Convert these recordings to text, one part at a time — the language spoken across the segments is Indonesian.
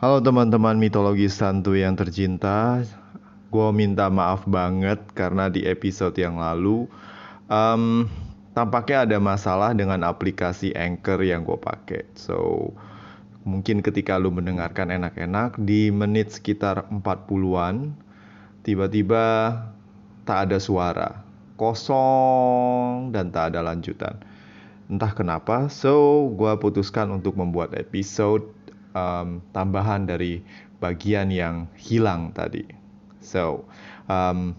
Halo teman-teman mitologi santu yang tercinta, gue minta maaf banget karena di episode yang lalu um, tampaknya ada masalah dengan aplikasi Anchor yang gue pakai. So mungkin ketika lu mendengarkan enak-enak di menit sekitar 40-an tiba-tiba tak ada suara, kosong dan tak ada lanjutan. Entah kenapa, so gue putuskan untuk membuat episode um, tambahan dari bagian yang hilang tadi. So, um,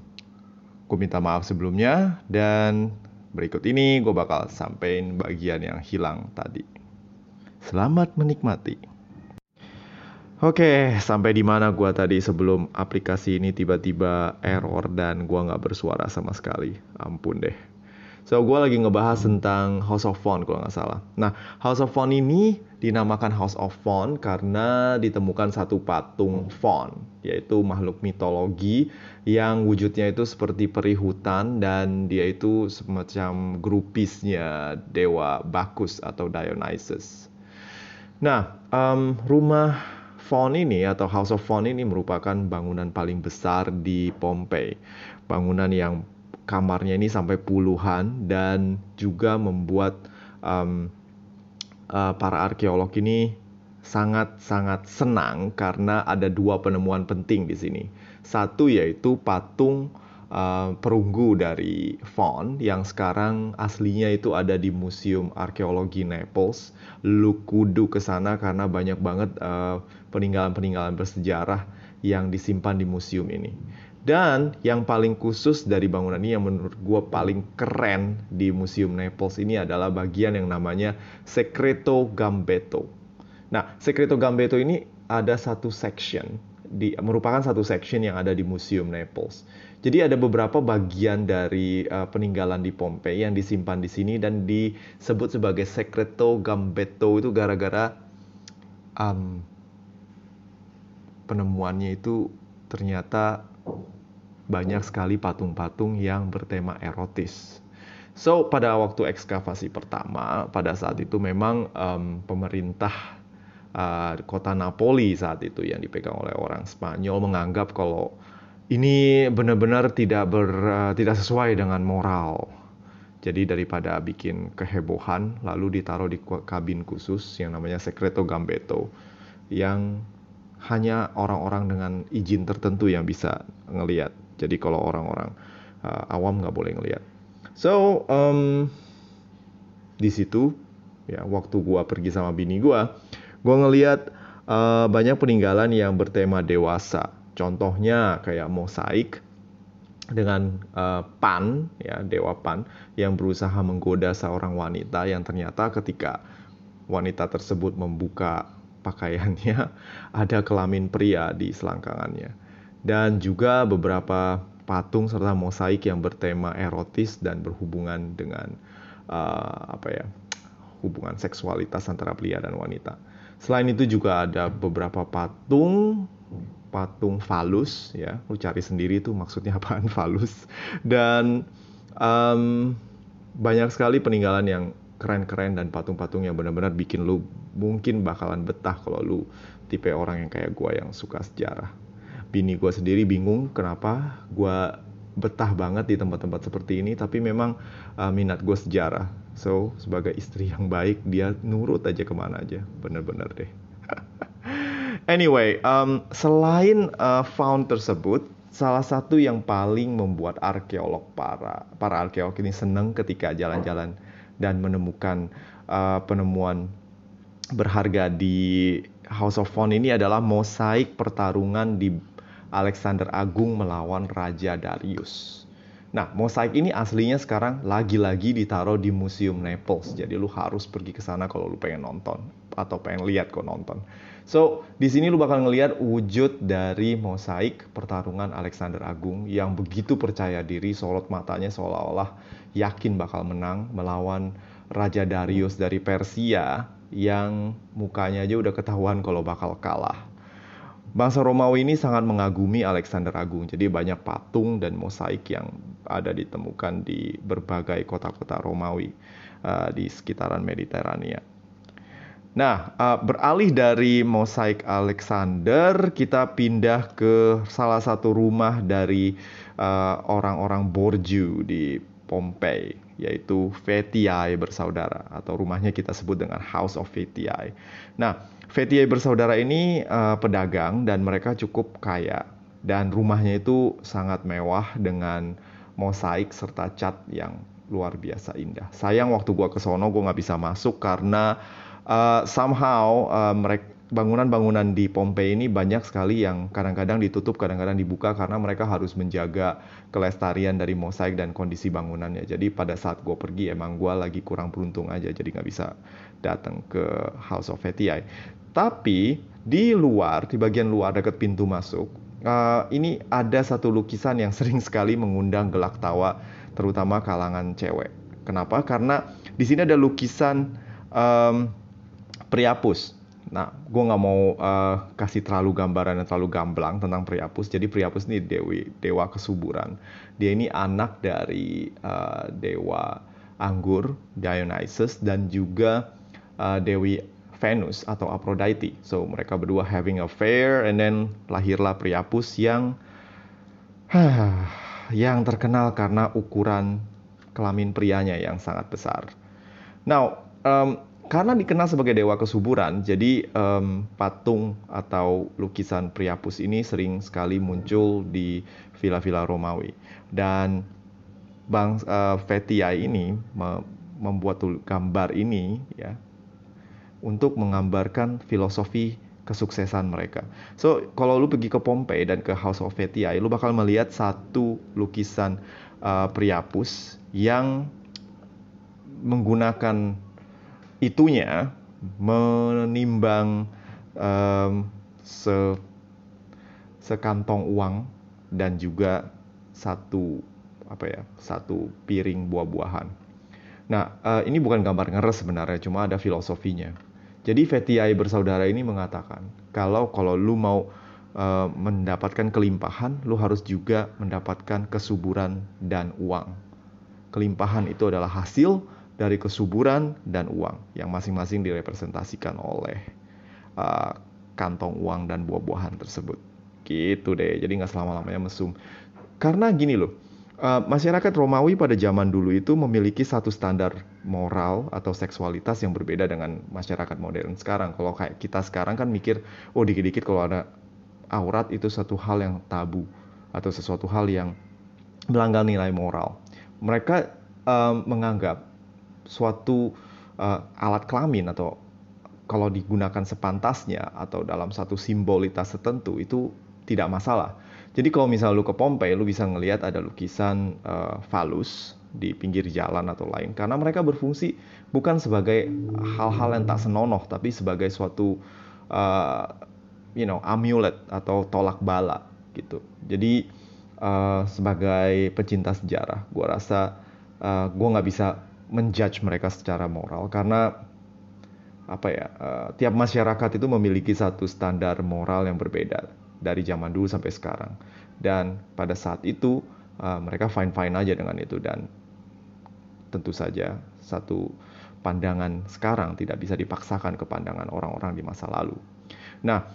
gue minta maaf sebelumnya dan berikut ini gue bakal sampein bagian yang hilang tadi. Selamat menikmati. Oke, sampai di mana gue tadi sebelum aplikasi ini tiba-tiba error dan gue nggak bersuara sama sekali. Ampun deh. So, gue lagi ngebahas tentang House of Fun kalau nggak salah. Nah, House of Fun ini dinamakan House of Fun karena ditemukan satu patung Fun, yaitu makhluk mitologi yang wujudnya itu seperti peri hutan dan dia itu semacam grupisnya dewa Bacchus atau Dionysus. Nah, um, rumah Faun ini atau House of Faun ini merupakan bangunan paling besar di Pompei. Bangunan yang kamarnya ini sampai puluhan dan juga membuat um, uh, para arkeolog ini sangat-sangat senang karena ada dua penemuan penting di sini. Satu yaitu patung uh, perunggu dari Faun yang sekarang aslinya itu ada di Museum Arkeologi Naples. Lu kudu ke sana karena banyak banget uh, peninggalan-peninggalan bersejarah yang disimpan di museum ini. Dan yang paling khusus dari bangunan ini yang menurut gue paling keren di Museum Naples ini adalah bagian yang namanya Secreto Gambetto. Nah, Secreto Gambetto ini ada satu section, di, merupakan satu section yang ada di Museum Naples. Jadi ada beberapa bagian dari uh, peninggalan di Pompei yang disimpan di sini dan disebut sebagai Secreto Gambetto itu gara-gara um, penemuannya itu ternyata banyak sekali patung-patung yang bertema erotis. So pada waktu ekskavasi pertama, pada saat itu memang um, pemerintah uh, kota Napoli saat itu yang dipegang oleh orang Spanyol menganggap kalau ini benar-benar tidak ber, uh, tidak sesuai dengan moral. Jadi daripada bikin kehebohan, lalu ditaruh di kabin khusus yang namanya Secreto Gambetto, yang hanya orang-orang dengan izin tertentu yang bisa ngelihat. Jadi kalau orang-orang uh, awam nggak boleh ngelihat. So um, di situ ya waktu gua pergi sama bini gua, gua ngelihat uh, banyak peninggalan yang bertema dewasa. Contohnya kayak mosaik dengan uh, Pan ya dewa Pan yang berusaha menggoda seorang wanita yang ternyata ketika wanita tersebut membuka pakaiannya ada kelamin pria di selangkangannya. Dan juga beberapa patung serta mosaik yang bertema erotis dan berhubungan dengan uh, apa ya hubungan seksualitas antara pria dan wanita. Selain itu juga ada beberapa patung patung falus ya, lu cari sendiri tuh maksudnya apaan falus dan um, banyak sekali peninggalan yang keren-keren dan patung-patung yang benar-benar bikin lu mungkin bakalan betah kalau lu tipe orang yang kayak gua yang suka sejarah. Bini gue sendiri bingung kenapa gue betah banget di tempat-tempat seperti ini tapi memang uh, minat gue sejarah. So sebagai istri yang baik dia nurut aja ke mana aja. Bener-bener deh. Anyway um, selain uh, found tersebut salah satu yang paling membuat arkeolog para para arkeolog ini seneng ketika jalan-jalan dan menemukan uh, penemuan berharga di House of Fun ini adalah mosaik pertarungan di Alexander Agung melawan Raja Darius. Nah, mosaik ini aslinya sekarang lagi-lagi ditaruh di Museum Naples. Jadi lu harus pergi ke sana kalau lu pengen nonton atau pengen lihat kok nonton. So, di sini lu bakal ngelihat wujud dari mosaik pertarungan Alexander Agung yang begitu percaya diri, sorot matanya seolah-olah yakin bakal menang melawan Raja Darius dari Persia yang mukanya aja udah ketahuan kalau bakal kalah. Bangsa Romawi ini sangat mengagumi Alexander Agung, jadi banyak patung dan mosaik yang ada ditemukan di berbagai kota-kota Romawi uh, di sekitaran Mediterania. Nah, uh, beralih dari mosaik Alexander, kita pindah ke salah satu rumah dari uh, orang-orang Borju di Pompei, yaitu Vetiae bersaudara, atau rumahnya kita sebut dengan House of Vetiae. Nah, Vetiae bersaudara ini uh, pedagang dan mereka cukup kaya, dan rumahnya itu sangat mewah dengan mosaik serta cat yang luar biasa indah. Sayang waktu gua ke sono gua nggak bisa masuk karena uh, somehow uh, mereka bangunan-bangunan di Pompei ini banyak sekali yang kadang-kadang ditutup, kadang-kadang dibuka karena mereka harus menjaga kelestarian dari mosaik dan kondisi bangunannya. Jadi pada saat gue pergi emang gue lagi kurang beruntung aja, jadi nggak bisa datang ke House of Vetiae. Tapi di luar, di bagian luar dekat pintu masuk, uh, ini ada satu lukisan yang sering sekali mengundang gelak tawa, terutama kalangan cewek. Kenapa? Karena di sini ada lukisan um, Priapus. Nah, gue nggak mau uh, kasih terlalu gambaran yang terlalu gamblang tentang Priapus. Jadi Priapus ini dewi, dewa kesuburan. Dia ini anak dari uh, dewa anggur Dionysus dan juga uh, dewi Venus atau Aphrodite. So mereka berdua having affair and then lahirlah Priapus yang yang terkenal karena ukuran kelamin prianya yang sangat besar. Now, um, karena dikenal sebagai dewa kesuburan, jadi um, patung atau lukisan Priapus ini sering sekali muncul di villa-villa Romawi. Dan Bang uh, Vetiai ini me membuat gambar ini ya untuk menggambarkan filosofi kesuksesan mereka. So, kalau lu pergi ke Pompei dan ke House of Vetiai, lu bakal melihat satu lukisan uh, Priapus yang menggunakan itunya menimbang um, se sekantong uang dan juga satu apa ya satu piring buah-buahan. Nah uh, ini bukan gambar ngeres sebenarnya, cuma ada filosofinya. Jadi Vetiai bersaudara ini mengatakan kalau kalau lu mau uh, mendapatkan kelimpahan, lu harus juga mendapatkan kesuburan dan uang. Kelimpahan itu adalah hasil dari kesuburan dan uang yang masing-masing direpresentasikan oleh uh, kantong uang dan buah-buahan tersebut. Gitu deh, jadi nggak selama-lamanya mesum. Karena gini loh, uh, masyarakat Romawi pada zaman dulu itu memiliki satu standar moral atau seksualitas yang berbeda dengan masyarakat modern sekarang. Kalau kayak kita sekarang kan mikir, oh dikit-dikit kalau ada aurat itu satu hal yang tabu atau sesuatu hal yang melanggar nilai moral. Mereka um, menganggap suatu uh, alat kelamin atau kalau digunakan sepantasnya atau dalam satu simbolitas tertentu itu tidak masalah. Jadi kalau misalnya lu ke Pompei, lu bisa ngelihat ada lukisan uh, falus di pinggir jalan atau lain karena mereka berfungsi bukan sebagai hal-hal yang tak senonoh tapi sebagai suatu uh, you know amulet atau tolak bala gitu. Jadi uh, sebagai pecinta sejarah, gua rasa uh, gua nggak bisa menjudge mereka secara moral karena apa ya uh, tiap masyarakat itu memiliki satu standar moral yang berbeda dari zaman dulu sampai sekarang dan pada saat itu uh, mereka fine fine aja dengan itu dan tentu saja satu pandangan sekarang tidak bisa dipaksakan ke pandangan orang-orang di masa lalu. Nah,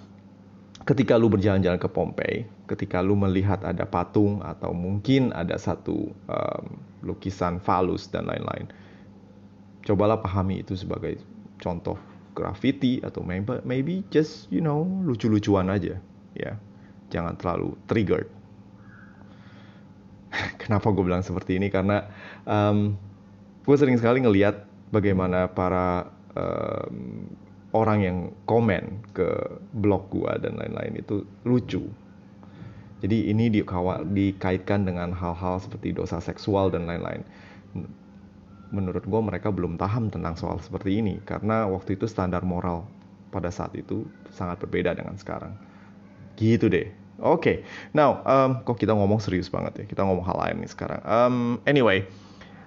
ketika lu berjalan-jalan ke Pompei, ketika lu melihat ada patung atau mungkin ada satu um, lukisan falus dan lain-lain, cobalah pahami itu sebagai contoh graffiti atau maybe, maybe just you know lucu-lucuan aja ya. Jangan terlalu triggered. Kenapa gue bilang seperti ini? Karena um, gue sering sekali ngelihat bagaimana para um, orang yang komen ke blog gue dan lain-lain itu lucu. Jadi ini dikaitkan dengan hal-hal seperti dosa seksual dan lain-lain menurut gue mereka belum paham tentang soal seperti ini karena waktu itu standar moral pada saat itu sangat berbeda dengan sekarang. Gitu deh. Oke, okay. now um, kok kita ngomong serius banget ya? Kita ngomong hal lain nih sekarang. Um, anyway,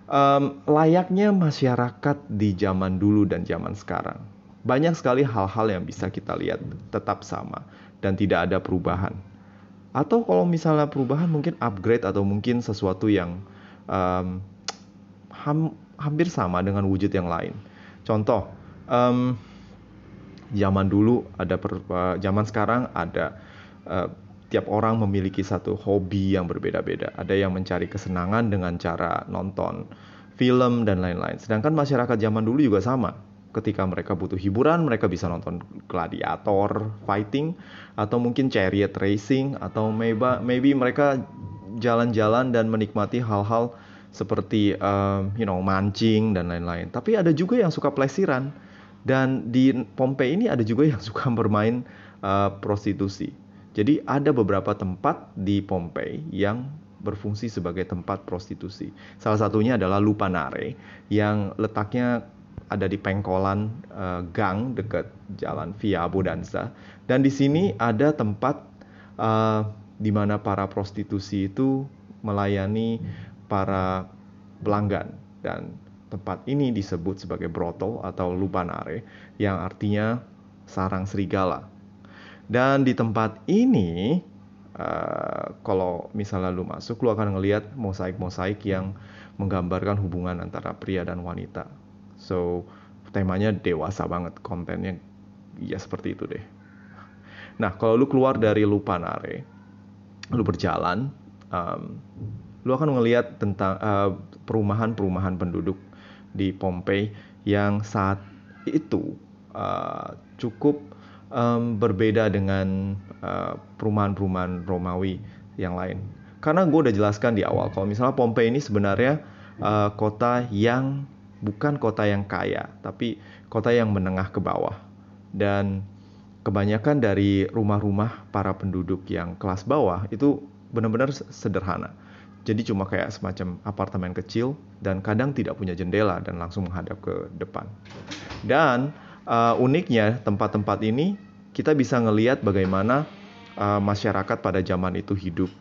um, layaknya masyarakat di zaman dulu dan zaman sekarang, banyak sekali hal-hal yang bisa kita lihat tetap sama dan tidak ada perubahan. Atau kalau misalnya perubahan mungkin upgrade atau mungkin sesuatu yang um, ham, hampir sama dengan wujud yang lain. Contoh, um, zaman dulu ada per, uh, zaman sekarang ada uh, tiap orang memiliki satu hobi yang berbeda-beda. Ada yang mencari kesenangan dengan cara nonton film dan lain-lain. Sedangkan masyarakat zaman dulu juga sama. Ketika mereka butuh hiburan, mereka bisa nonton gladiator fighting atau mungkin chariot racing atau maybe, maybe mereka jalan-jalan dan menikmati hal-hal seperti um, you know mancing dan lain-lain. Tapi ada juga yang suka pelesiran dan di Pompei ini ada juga yang suka bermain uh, prostitusi. Jadi ada beberapa tempat di Pompei yang berfungsi sebagai tempat prostitusi. Salah satunya adalah Lupanare yang letaknya ada di pengkolan uh, gang dekat jalan Via Abodanza dan di sini ada tempat uh, di mana para prostitusi itu melayani para pelanggan dan tempat ini disebut sebagai brothel atau lupanare yang artinya sarang serigala. Dan di tempat ini uh, kalau misalnya lu masuk lu akan ngelihat mosaik-mosaik yang menggambarkan hubungan antara pria dan wanita. So temanya dewasa banget kontennya ya seperti itu deh. Nah kalau lu keluar dari Lupanare, lu berjalan, um, lu akan melihat tentang uh, perumahan-perumahan penduduk di Pompei yang saat itu uh, cukup um, berbeda dengan uh, perumahan-perumahan Romawi yang lain. Karena gue udah jelaskan di awal, kalau misalnya Pompei ini sebenarnya uh, kota yang bukan kota yang kaya, tapi kota yang menengah ke bawah. Dan kebanyakan dari rumah-rumah para penduduk yang kelas bawah itu benar-benar sederhana. Jadi cuma kayak semacam apartemen kecil dan kadang tidak punya jendela dan langsung menghadap ke depan. Dan uh, uniknya tempat-tempat ini kita bisa ngelihat bagaimana uh, masyarakat pada zaman itu hidup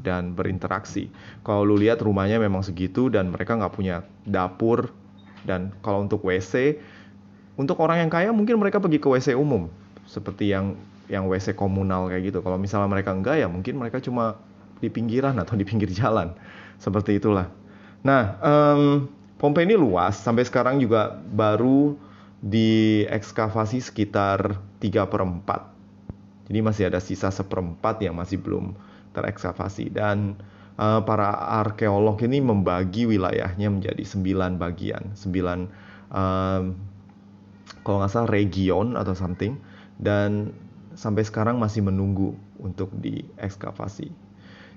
dan berinteraksi. Kalau lu lihat rumahnya memang segitu dan mereka nggak punya dapur dan kalau untuk WC untuk orang yang kaya mungkin mereka pergi ke WC umum seperti yang yang WC komunal kayak gitu. Kalau misalnya mereka enggak ya mungkin mereka cuma di pinggiran atau di pinggir jalan. Seperti itulah. Nah, um, Pompei ini luas, sampai sekarang juga baru diekskavasi sekitar 3 per 4. Jadi masih ada sisa seperempat yang masih belum terekskavasi. Dan uh, para arkeolog ini membagi wilayahnya menjadi 9 bagian. 9, um, kalau nggak salah region atau something. Dan sampai sekarang masih menunggu untuk diekskavasi.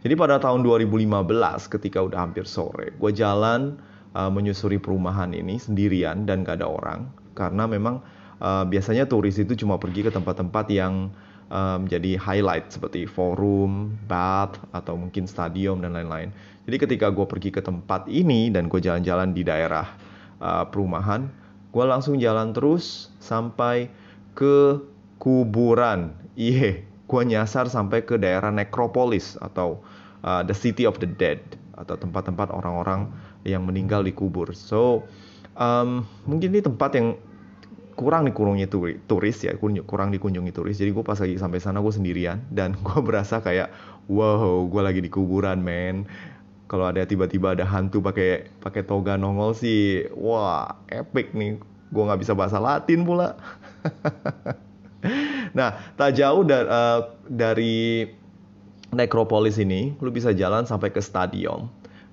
Jadi pada tahun 2015 ketika udah hampir sore, gue jalan uh, menyusuri perumahan ini sendirian dan gak ada orang karena memang uh, biasanya turis itu cuma pergi ke tempat-tempat yang um, jadi highlight seperti forum, bath atau mungkin stadium dan lain-lain. Jadi ketika gue pergi ke tempat ini dan gue jalan-jalan di daerah uh, perumahan, gue langsung jalan terus sampai ke kuburan. Iya, gue nyasar sampai ke daerah nekropolis atau uh, the city of the dead atau tempat-tempat orang-orang yang meninggal dikubur. So um, mungkin ini tempat yang kurang dikunjungi turis ya, kurang dikunjungi turis. Jadi gue pas lagi sampai sana gue sendirian dan gue berasa kayak wow, gue lagi di kuburan, men. Kalau ada tiba-tiba ada hantu pakai pakai toga nongol sih, wah epic nih. Gue nggak bisa bahasa Latin pula. nah, tak jauh da uh, dari nekropolis ini, lu bisa jalan sampai ke stadion.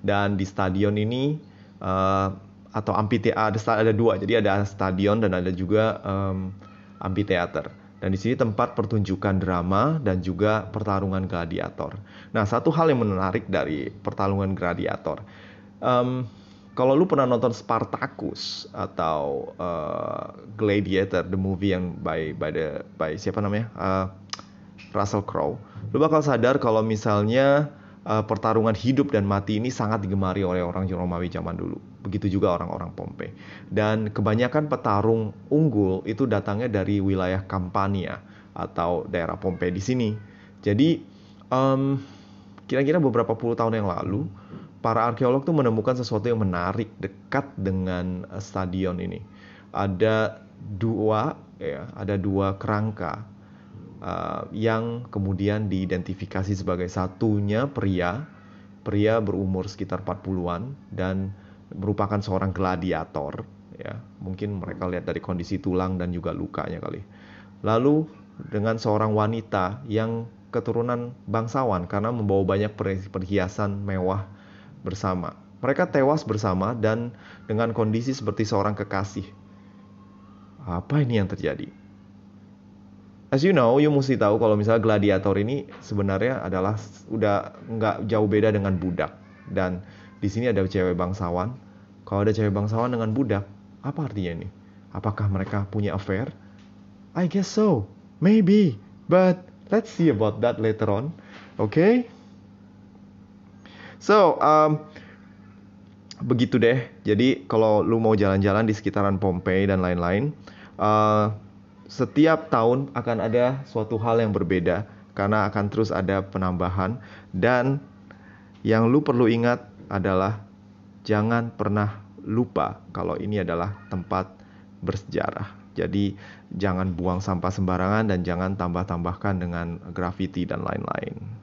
Dan di stadion ini uh, atau amphitheater ada, ada dua, jadi ada stadion dan ada juga um, amphitheater. Dan di sini tempat pertunjukan drama dan juga pertarungan gladiator. Nah, satu hal yang menarik dari pertarungan gladiator, um, kalau lu pernah nonton Spartacus atau uh, Gladiator, the movie yang by by the by siapa namanya uh, Russell Crowe, lu bakal sadar kalau misalnya uh, pertarungan hidup dan mati ini sangat digemari oleh orang Romawi zaman dulu. Begitu juga orang-orang Pompei. Dan kebanyakan petarung unggul itu datangnya dari wilayah Campania atau daerah Pompei di sini. Jadi um, kira-kira beberapa puluh tahun yang lalu para arkeolog tuh menemukan sesuatu yang menarik dekat dengan eh, stadion ini. Ada dua ya, ada dua kerangka uh, yang kemudian diidentifikasi sebagai satunya pria, pria berumur sekitar 40-an dan merupakan seorang gladiator ya. Mungkin mereka lihat dari kondisi tulang dan juga lukanya kali. Lalu dengan seorang wanita yang keturunan bangsawan karena membawa banyak perhiasan mewah bersama. Mereka tewas bersama dan dengan kondisi seperti seorang kekasih. Apa ini yang terjadi? As you know, you mesti tahu kalau misalnya gladiator ini sebenarnya adalah udah nggak jauh beda dengan budak. Dan di sini ada cewek bangsawan. Kalau ada cewek bangsawan dengan budak, apa artinya ini? Apakah mereka punya affair? I guess so. Maybe. But let's see about that later on. Okay? So, um, begitu deh. Jadi kalau lu mau jalan-jalan di sekitaran Pompei dan lain-lain, uh, setiap tahun akan ada suatu hal yang berbeda karena akan terus ada penambahan dan yang lu perlu ingat adalah jangan pernah lupa kalau ini adalah tempat bersejarah. Jadi jangan buang sampah sembarangan dan jangan tambah-tambahkan dengan graffiti dan lain-lain.